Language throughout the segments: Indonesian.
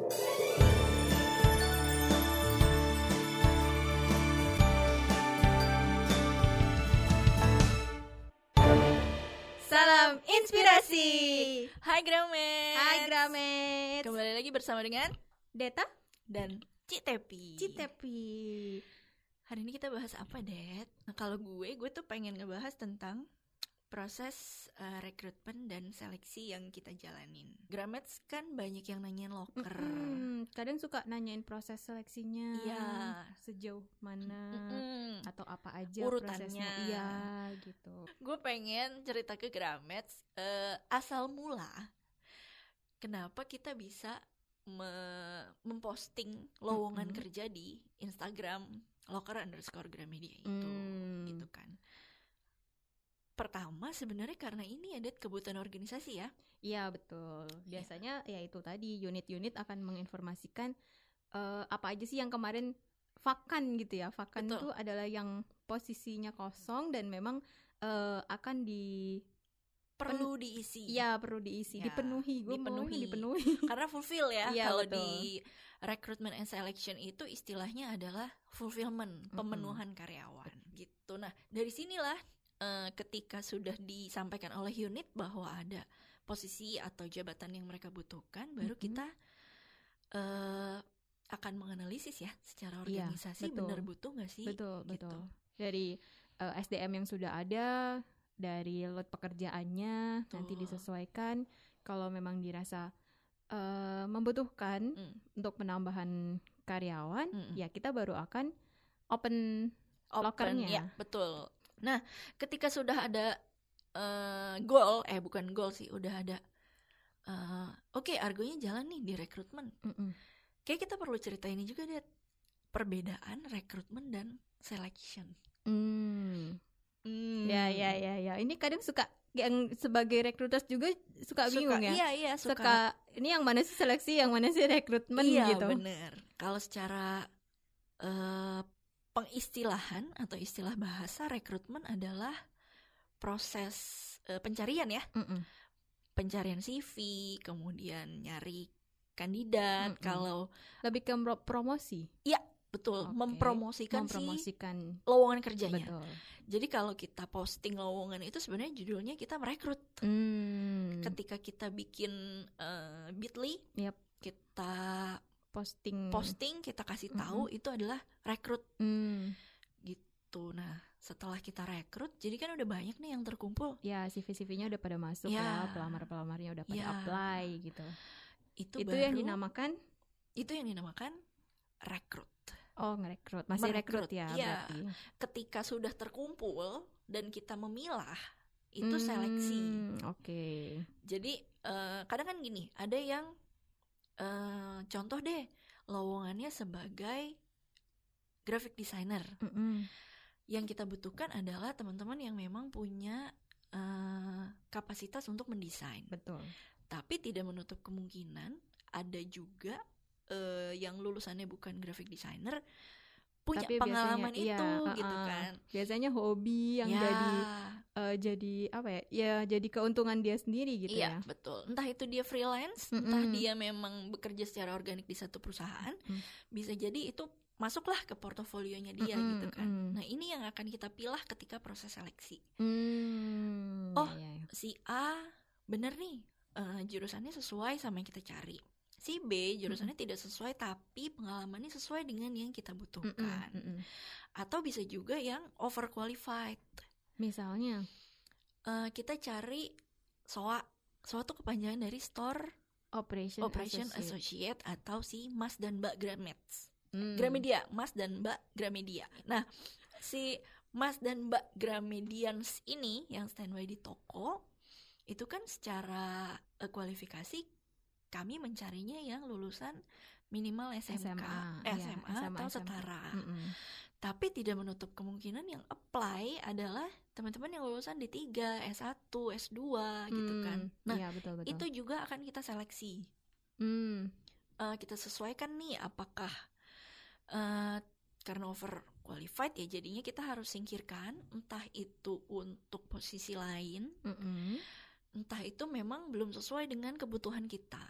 Salam inspirasi. Hai Gramet. Hai Gramet. Kembali lagi bersama dengan Deta dan Citepi. Citepi. Hari ini kita bahas apa, Det? Nah, kalau gue, gue tuh pengen ngebahas tentang proses uh, rekrutmen dan seleksi yang kita jalanin. Gramets kan banyak yang nanyain loker. Mm-mm. Kadang suka nanyain proses seleksinya. Iya. Sejauh mana Mm-mm. atau apa aja Urutannya. prosesnya. Iya, gitu. Gue pengen cerita ke Gramets eh, asal mula kenapa kita bisa me- memposting lowongan Mm-mm. kerja di Instagram loker underscore Gramedia itu Hmm. gitu kan. Pertama sebenarnya karena ini ada kebutuhan organisasi ya. Iya, betul. Biasanya ya itu tadi unit-unit akan menginformasikan eh, apa aja sih yang kemarin vakan gitu ya. Vakan Betul. itu adalah yang posisinya kosong dan memang eh, akan di Perlu diisi. Iya perlu diisi, Ya, dipenuhi. Gue dipenuhi. dipenuhi. Karena fulfill ya. Iya, Kalau di recruitment and selection itu istilahnya adalah fulfillment, pemenuhan karyawan gitu. Nah, dari sinilah eh, ketika sudah disampaikan oleh unit bahwa ada posisi atau jabatan yang mereka butuhkan, baru Mm-mm. kita eh akan menganalisis ya secara Iya, organisasi betul. benar butuh nggak sih? betul gitu. betul. Dari eh, SDM yang sudah ada, dari load pekerjaannya nanti Betul. disesuaikan. Kalau memang dirasa eh, membutuhkan Mm. untuk penambahan karyawan, Mm-mm. ya kita baru akan open Open, Lokernya. ya betul. Nah, ketika sudah ada eh, goal, eh bukan goal sih, udah ada. eh, Oke, argonya jalan nih di rekrutmen. Mm-mm. Kayak kita perlu cerita ini juga deh. Perbedaan rekrutmen dan selection. Hmm. Hmm. Ya ya ya ya. Ini kadang suka yang sebagai recruiters juga suka, bingung ya. Iya iya suka. Suka ini yang mana sih seleksi, yang mana sih rekrutmen iya gitu. bener. Kalau secara eh, pengistilahan atau istilah bahasa rekrutmen adalah proses eh, pencarian ya. Mm-mm. pencarian CV, kemudian nyari kandidat. Mm-mm. Kalau Lebih ke pro- promosi, betul Oke, mempromosikan, si mempromosikan. lowongan kerjanya. Betul. Jadi kalau kita posting lowongan itu sebenarnya judulnya kita merekrut. Hmm. Ketika kita bikin eh, Bitly, Yap. kita posting posting, kita kasih tahu itu adalah rekrut Hmm. gitu. Nah, setelah kita rekrut, jadi kan udah banyak nih yang terkumpul. Ya CV-CV-nya udah pada masuk Ya. ya, pelamar-pelamarnya udah pada Ya. apply gitu. Itu, Itu, baru yang dinamakan itu yang dinamakan rekrut. oh ngerekrut, masih Merekrut, rekrut ya iya. berarti. ketika sudah terkumpul dan kita memilah itu Hmm, seleksi. Oke. Jadi eh, kadang kan gini, ada yang eh, contoh deh lowongannya sebagai graphic designer. Mm-mm. Yang kita butuhkan adalah teman-teman yang memang punya eh, kapasitas untuk mendesain. Betul. Tapi tidak menutup kemungkinan ada juga eh, yang lulusannya bukan graphic designer punya Tapi pengalaman biasanya- itu iya, gitu uh-uh. kan. Biasanya hobi yang Ya. jadi eh, jadi apa ya? Ya jadi keuntungan dia sendiri gitu iya, ya. betul. Entah itu dia freelance, entah Mm-mm. dia memang bekerja secara organik di satu perusahaan, Mm. bisa jadi itu masuklah ke portofolionya dia Mm-mm, gitu kan. mm. Nah, ini yang akan kita pilah ketika proses seleksi. Hmm. Oh. ya, ya. Si A bener nih, eh, jurusannya sesuai sama yang kita cari. Si B jurusannya tidak sesuai tapi pengalamannya sesuai dengan yang kita butuhkan. mm-mm. Atau bisa juga yang overqualified. Misalnya, Eh, kita cari SOA. SOA tuh kepanjangan dari Store operation, Operation associate. Associate atau si Mas dan Mbak Gramets. Hmm. Gramedia, Mas dan Mbak Gramedia. Nah, si Mas dan Mbak Gramedians ini yang standby di toko itu kan secara eh, kualifikasi kami mencarinya yang lulusan minimal SMK, SMA, eh, iya, SMA, SMA, atau SMK. setara. Mm-mm. Tapi tidak menutup kemungkinan yang apply adalah teman-teman yang lulusan D3, S1, S2 gitu Hmm, kan. Nah, iya betul betul. itu juga akan kita seleksi. Hmm, Eh, kita sesuaikan nih apakah eh karena over qualified ya jadinya kita harus singkirkan entah itu untuk posisi lain mm-mm. Entah itu memang belum sesuai dengan kebutuhan kita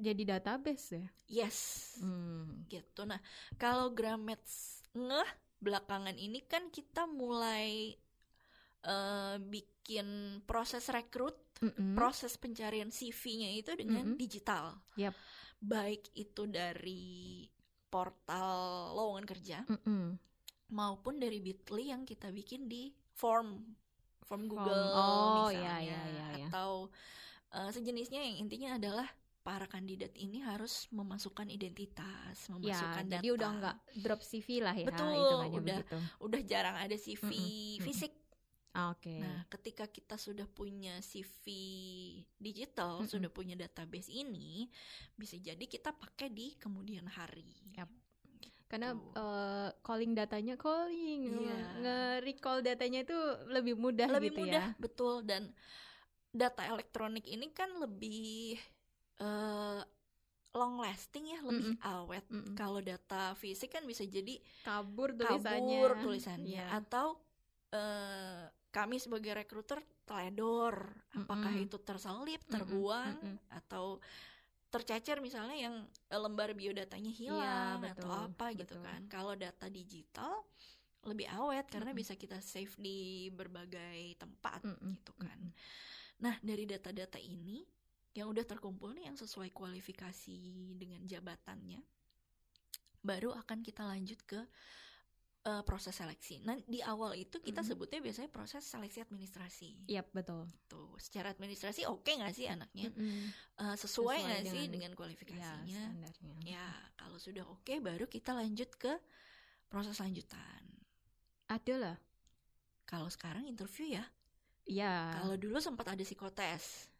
jadi database ya. Yes, Hmm. gitu. Nah, kalau Gramets ngeh belakangan ini kan kita mulai eh, bikin proses rekrut, Mm-mm. proses pencarian CV-nya itu dengan Mm-mm. digital. Yap. Baik itu dari portal lowongan kerja Mm-mm. maupun dari Bitly yang kita bikin di form form. Google Oh, misalnya iya, iya, iya, iya. atau eh, sejenisnya yang intinya adalah para kandidat ini harus memasukkan identitas, Ya, memasukkan data. jadi udah nggak drop CV lah ya, Betul, udah. begitu. udah jarang ada CV Mm-mm, mm-mm. fisik. Oke. Nah, ketika kita sudah punya CV digital, Mm-mm. sudah punya database ini, bisa jadi kita pakai di kemudian hari. Yap. Karena eh, calling datanya calling, Iya. nge-recall datanya itu lebih mudah lebih gitu mudah ya. betul dan data elektronik ini kan lebih eh, long lasting ya lebih awet Mm-mm. kalau data fisik kan bisa jadi Kabur tulisannya. kabur tulisannya Iya. atau eh, kami sebagai rekruter teledor apakah Mm-mm. itu terselip terbuang mm-mm. atau tercecer misalnya yang eh, lembar biodatanya hilang atau betul, apa gitu betul. kan kalau data digital lebih awet karena Mm-mm. bisa kita save di berbagai tempat Mm-mm, gitu kan mm-mm. Nah, dari data-data ini yang udah terkumpul nih yang sesuai kualifikasi dengan jabatannya, baru akan kita lanjut ke eh, proses seleksi. Nah, di awal itu kita Mhm. sebutnya biasanya proses seleksi administrasi. Yap, betul. Tuh, secara administrasi oke nggak sih anaknya? Mm-mm. Eh, sesuai Sesuai nggak sih dengan- Ya, kualifikasinya? standarnya. Ya, kalau sudah oke, baru kita lanjut ke proses lanjutan. Ada lah. Kalau sekarang interview ya. Iya. Kalau dulu sempat ada psikotes,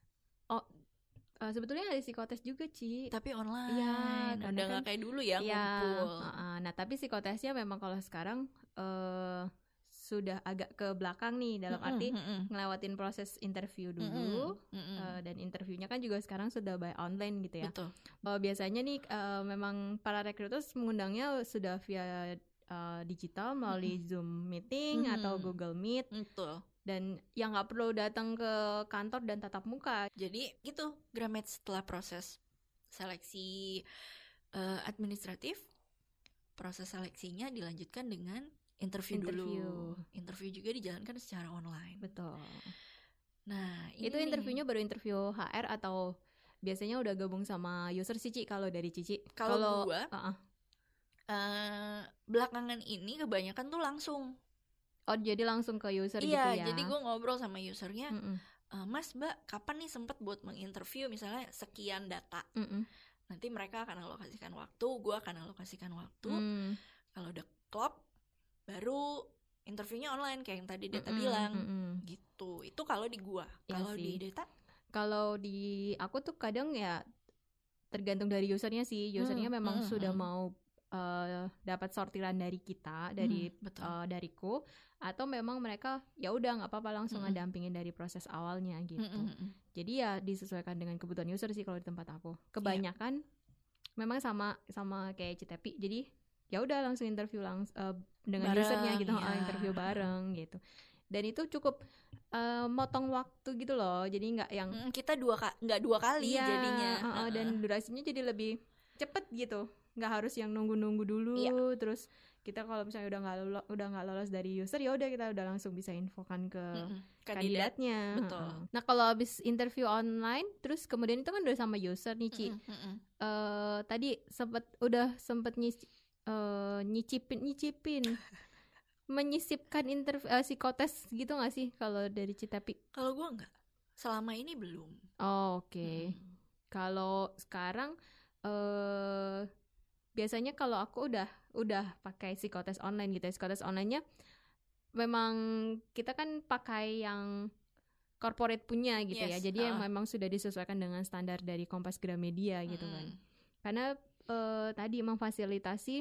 Eh, sebetulnya ada psikotes juga, Ci. tapi online. Iya, udah karena nggak kan- kayak dulu ya Iya, ngumpul. heeh. Nah, tapi psikotesnya memang kalau sekarang eh sudah agak ke belakang nih dalam arti Mm-mm, ngelewatin proses interview dulu. mm-mm. eh, dan interviewnya kan juga sekarang sudah by online gitu ya. Betul. Bahwa biasanya nih eh, memang para recruiters mengundangnya sudah via eh, digital melalui Zoom meeting Mhm. atau Google Meet Betul. Dan yang nggak perlu datang ke kantor dan tatap muka. Jadi gitu, Gramet setelah proses seleksi eh, administratif, proses seleksinya dilanjutkan dengan interview, Interview. dulu. Interview juga dijalankan secara online. Betul. Nah, ini Itu interviewnya baru interview HR atau biasanya udah gabung sama user Cici kalau dari Cici. Kalau gua, uh-uh. eh, belakangan ini kebanyakan tuh langsung. Oh, jadi langsung ke user iya, gitu ya. jadi gue ngobrol sama usernya, Mm-mm. "Eh, Mas, Mbak, kapan nih sempet buat menginterview misalnya sekian data? Mm-mm. Nanti mereka akan alokasikan waktu, gue akan alokasikan waktu. Mm. Kalau udah klop, baru interviewnya online kayak yang tadi Data Mm-mm, bilang. mm-mm. Gitu. Itu kalau di gua. Iya Kalau di sih. Data, Kalau di aku tuh kadang ya tergantung dari usernya sih. Usernya Hmm, memang hmm, sudah hmm. mau eh, dapat sortiran dari kita, dari Hmm, betul. eh, dariku, atau memang mereka ya udah nggak apa-apa langsung Mm-mm. ngedampingin dari proses awalnya gitu. Mm, mm, mm. Jadi ya disesuaikan dengan kebutuhan user sih kalau di tempat aku. Iya. Kebanyakan memang sama sama kayak Citepi. Jadi ya udah langsung interview langsung dengan Bareng, usernya gitu, ya. eh, interview bareng gitu. Dan itu cukup eh, motong waktu gitu loh. Jadi nggak yang Mm, kita dua nggak dua kali Iya, jadinya. uh-uh, Heeh. dan durasinya jadi lebih cepet gitu. Nggak harus yang nunggu-nunggu dulu. Iya. Terus kita kalau misalnya udah nggak lolos, udah nggak lolos dari user ya udah kita udah langsung bisa infokan ke Mm-mm. Kandidat. kandidatnya. Betul. Nah kalau habis interview online, terus kemudian itu kan udah sama user nih Ci. Mm-mm, mm-mm. Eh, tadi sempet udah sempet nyic- eh, nyicipin nyicipin menyisipkan interview eh, psikotes gitu nggak sih kalau dari Citapi? Kalau gua nggak. Selama ini belum. Oh, Oke. Mm. Kalau sekarang eh biasanya kalau aku udah udah pakai psikotes online gitu ya. Psikotes online-nya memang kita kan pakai yang corporate punya gitu ya. Yes, Jadi yang uh-uh. memang sudah disesuaikan dengan standar dari Kompas Gramedia gitu kan. Karena eh, tadi memfasilitasi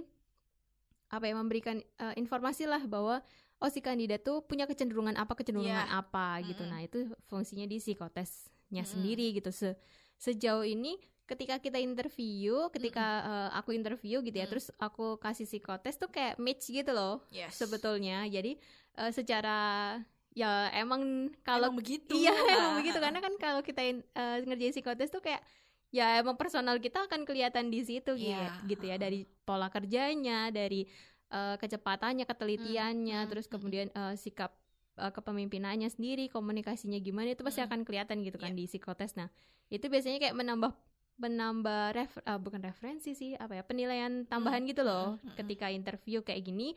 apa ya memberikan eh, informasi lah bahwa oh si kandidat tuh punya kecenderungan apa kecenderungan Iya. apa gitu. Mm-mm. Nah, itu fungsinya di psikotesnya Mm-mm. sendiri gitu. Se- sejauh ini ketika kita interview, ketika eh, aku interview gitu ya, Mm. terus aku kasih psikotes tuh kayak match gitu loh Yes. sebetulnya. Jadi eh, secara ya emang kalau begitu. Iya emang begitu karena kan kalau kita in- eh, ngerjain psikotes tuh kayak ya emang personal kita akan kelihatan di situ gitu, Iya, gitu ya dari pola kerjanya, dari eh, kecepatannya, ketelitiannya, hmm, terus hmm. kemudian eh, sikap kepemimpinannya sendiri, komunikasinya gimana itu pasti Mm-mm. akan kelihatan gitu kan Iya. di psikotes. Nah, itu biasanya kayak menambah menambah ref, eh, bukan referensi sih, apa ya, penilaian tambahan gitu loh mm, mm, mm. ketika interview kayak gini.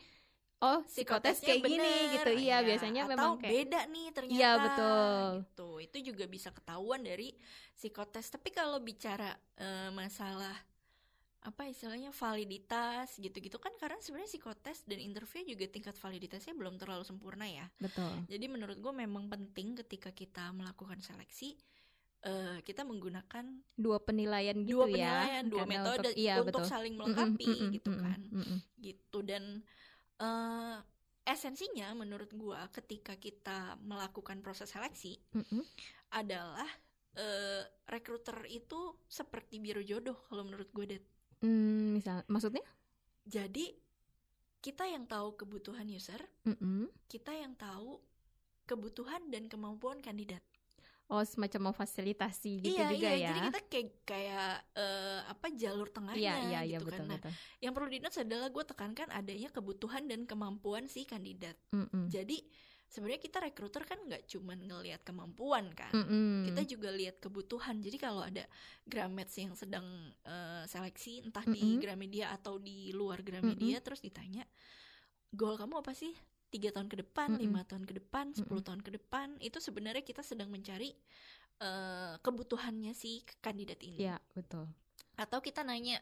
Oh, psikotes kayak gini bener, gitu. Iya, ya. biasanya Atau memang kayak beda nih ternyata. Iya, betul. Gitu. Itu juga bisa ketahuan dari psikotes. Tapi kalau bicara eh, masalah apa istilahnya validitas gitu-gitu kan karena sebenarnya psikotes dan interview juga tingkat validitasnya belum terlalu sempurna ya. betul. Jadi menurut gue memang penting ketika kita melakukan seleksi eh, kita menggunakan Dua penilaian gitu dua ya. penilaian, dua karena metode untuk, iya, untuk betul. saling melengkapi mm-mm, gitu mm-mm, kan mm-mm. gitu dan eh, esensinya menurut gua ketika kita melakukan proses seleksi adalah eh, rekruter itu seperti biro jodoh kalau menurut gue Det. Hmm, misal maksudnya? Jadi kita yang tahu kebutuhan user, kita yang tahu kebutuhan dan kemampuan kandidat. Oh, semacam memfasilitasi gitu iya juga iya, ya. jadi kita kayak kayak eh, apa jalur tengahnya Iya, iya, iya, gitu betul, kan. Nah, betul. yang perlu di-notes adalah gue tekankan adanya kebutuhan dan kemampuan si kandidat. Mm-mm. Jadi sebenarnya kita rekruter kan nggak cuman ngelihat kemampuan kan, Mm-mm. kita juga lihat kebutuhan. Jadi kalau ada Gramets yang sedang eh, seleksi entah di Mm-mm. Gramedia atau di luar Gramedia, terus ditanya goal kamu apa sih? Tiga tahun ke depan, lima tahun ke depan, 10 tahun ke depan, itu sebenarnya kita sedang mencari eh, kebutuhannya si kandidat ini. Iya, betul. Atau kita nanya,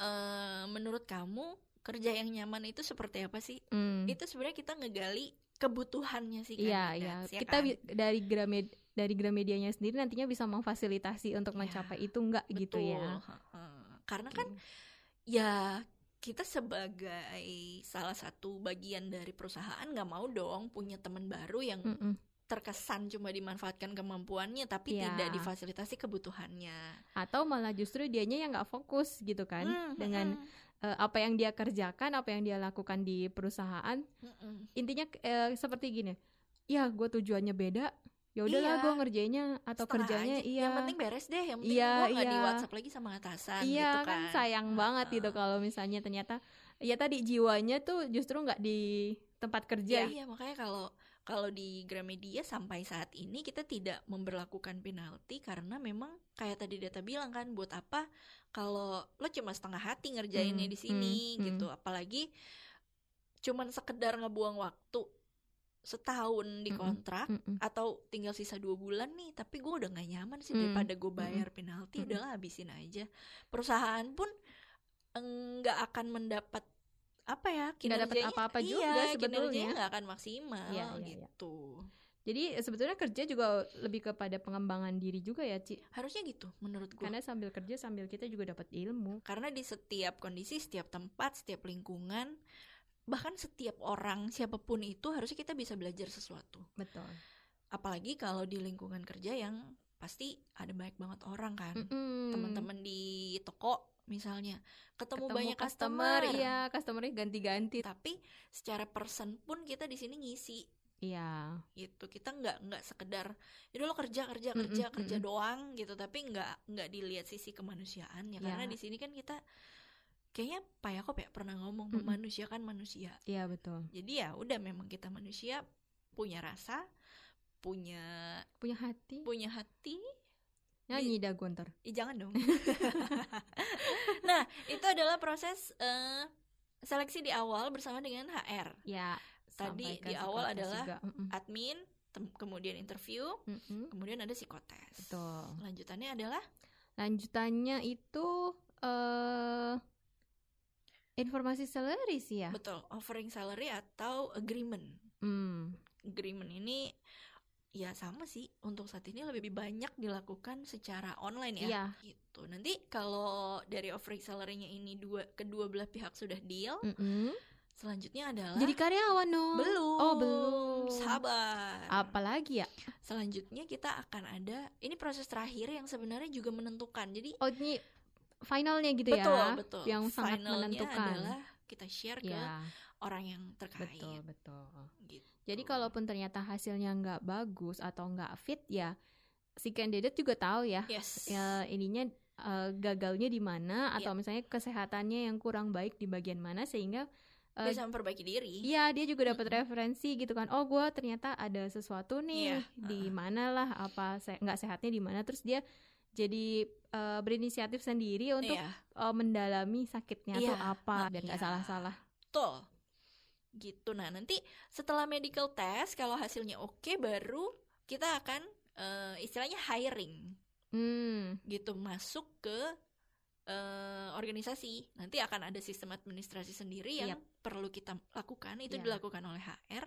eh, menurut kamu kerja yang nyaman itu seperti apa sih? Mm. Itu sebenarnya kita ngegali kebutuhannya si Iya, kandidat. iya. ya Kita kan? dari Gramed dari Gramedianya sendiri nantinya bisa memfasilitasi untuk Iya, mencapai itu enggak gitu ya. Betul. Karena Oke. kan ya kita sebagai salah satu bagian dari perusahaan nggak mau dong punya teman baru yang Mm-mm. terkesan cuma dimanfaatkan kemampuannya tapi Iya. tidak difasilitasi kebutuhannya. Atau malah justru dianya yang nggak fokus gitu kan Hmm, dengan eh, apa yang dia kerjakan, apa yang dia lakukan di perusahaan. mm-mm. Intinya eh, seperti gini. Ya, gue tujuannya beda. Ya udahlah, Iya. gue ngerjainnya atau Setengah kerjanya aja. iya. Yang penting beres deh, yang penting Iya, gua nggak di iya. WhatsApp lagi sama atasan Iya gitu kan kan. sayang banget gitu kalau misalnya ternyata ya tadi jiwanya tuh justru nggak di tempat kerja. Iya, iya makanya kalau kalau di Gramedia sampai saat ini kita tidak memberlakukan penalti karena memang kayak tadi data bilang kan buat apa kalau lo cuma setengah hati ngerjainnya Hmm, di sini hmm, hmm. gitu apalagi cuman sekedar ngebuang waktu setahun di Mm-mm. kontrak Mm-mm. atau tinggal sisa dua bulan nih tapi gue udah nggak nyaman sih Hmm. daripada gue bayar penalti Mm-mm. udahlah habisin aja perusahaan pun nggak akan mendapat apa ya Nggak dapat apa-apa iya, juga sebetulnya. nggak akan maksimal Iya, iya, iya. gitu Jadi sebetulnya kerja juga lebih kepada pengembangan diri juga ya, Ci. harusnya gitu menurut gue Karena sambil kerja sambil kita juga dapat ilmu. karena di setiap kondisi setiap tempat setiap lingkungan bahkan setiap orang siapa pun itu harusnya kita bisa belajar sesuatu Betul. apalagi kalau di lingkungan kerja yang pasti ada banyak banget orang kan teman-teman di toko misalnya ketemu, Ketemu banyak customer, iya, customernya ganti-ganti. tapi secara person pun kita di sini ngisi Iya. gitu kita nggak nggak sekedar jadi lo kerja kerja kerja kerja mm-mm. doang gitu tapi nggak nggak dilihat sisi kemanusiaan ya karena Ya. di sini kan kita kayaknya Pak Yakob ya pernah ngomong Mm-mm. memanusiakan manusia Iya, betul. jadi ya udah memang kita manusia punya rasa punya Punya hati. punya hati Nyanyi dah gue ntar. Ih, jangan dong. nah, itu adalah proses eh, seleksi di awal bersama dengan HR. Ya. Tadi di awal adalah juga. Mm-mm. Admin, tem- kemudian interview, Mm-mm. kemudian ada psikotes. Betul. Lanjutannya adalah Lanjutannya itu eh informasi salary sih ya. betul offering salary atau agreement. Hmm. Agreement ini ya sama sih untuk saat ini lebih banyak dilakukan secara online ya. Iya. Gitu. Nanti kalau dari offering salary-nya ini dua kedua belah pihak sudah deal, Mm-mm. selanjutnya adalah Jadi karyawan dong. belum. Oh, belum. Sabar. Apalagi ya? Selanjutnya kita akan ada ini proses terakhir yang sebenarnya juga menentukan. Jadi Oh, ini finalnya gitu betul ya. betul. Yang sangat Finalnya menentukan. adalah kita share ke Ya, orang yang terkait. betul, betul. Gitu. Jadi kalaupun ternyata hasilnya nggak bagus atau nggak fit ya, si candidate juga tahu ya, yes. ya ininya eh, gagalnya di mana Iya. atau misalnya kesehatannya yang kurang baik di bagian mana sehingga eh, bisa memperbaiki diri Iya, dia juga dapat Mm-mm. referensi gitu kan. Oh, gue ternyata ada sesuatu nih Iya, di mana lah apa se nggak sehatnya di mana. Terus dia jadi eh, berinisiatif sendiri untuk Iya, eh, mendalami sakitnya tuh Iya, apa nah, biar nggak iya. salah-salah. betul gitu nah nanti setelah medical test kalau hasilnya oke baru kita akan eh, istilahnya hiring Hmm, gitu masuk ke eh, organisasi nanti akan ada sistem administrasi sendiri yang Yap. perlu kita lakukan itu Ya. dilakukan oleh HR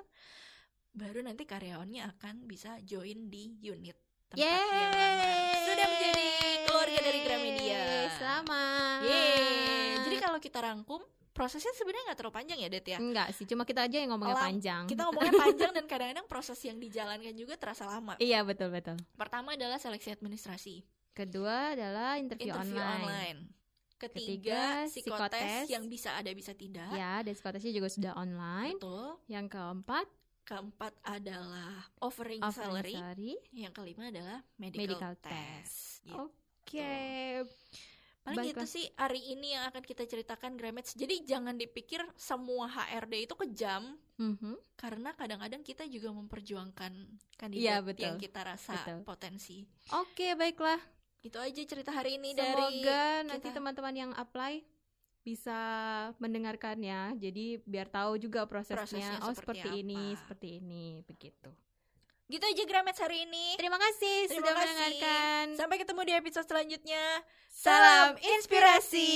baru nanti karyawannya akan bisa join di unit tempat dia melamar. Sudah menjadi keluarga dari Gramedia Selamat. Yeay. jadi kalau kita rangkum prosesnya sebenarnya nggak terlalu panjang ya Det ya Enggak sih, cuma kita aja yang ngomongnya Lam- panjang. kita ngomongnya panjang dan kadang-kadang proses yang dijalankan juga terasa lama Iya, betul betul. pertama adalah seleksi administrasi Kedua adalah interview, interview online. online. Ketiga, Ketiga, psikotes psikotes. yang bisa ada bisa tidak. Ya, dan psikotesnya juga sudah online. Betul. Yang keempat, Keempat adalah offering, offering salary. salary. Yang kelima adalah medical, Medical test. test. Gitu. Oke. Paling baiklah. gitu sih hari ini yang akan kita ceritakan Grammage. Jadi jangan dipikir semua HRD itu kejam Mhm. karena kadang-kadang kita juga memperjuangkan kandidat betul. yang kita rasa Betul. potensi. Oke, baiklah. Itu aja cerita hari ini dari Semoga nanti teman-teman yang apply bisa mendengarkannya. Jadi biar tahu juga prosesnya. Prosesnya oh, seperti seperti ini, apa. seperti ini, begitu. Gitu aja Grammage hari ini. Terima kasih Terima sudah kasih. mendengarkan. Sampai ketemu di episode selanjutnya. Salam inspirasi.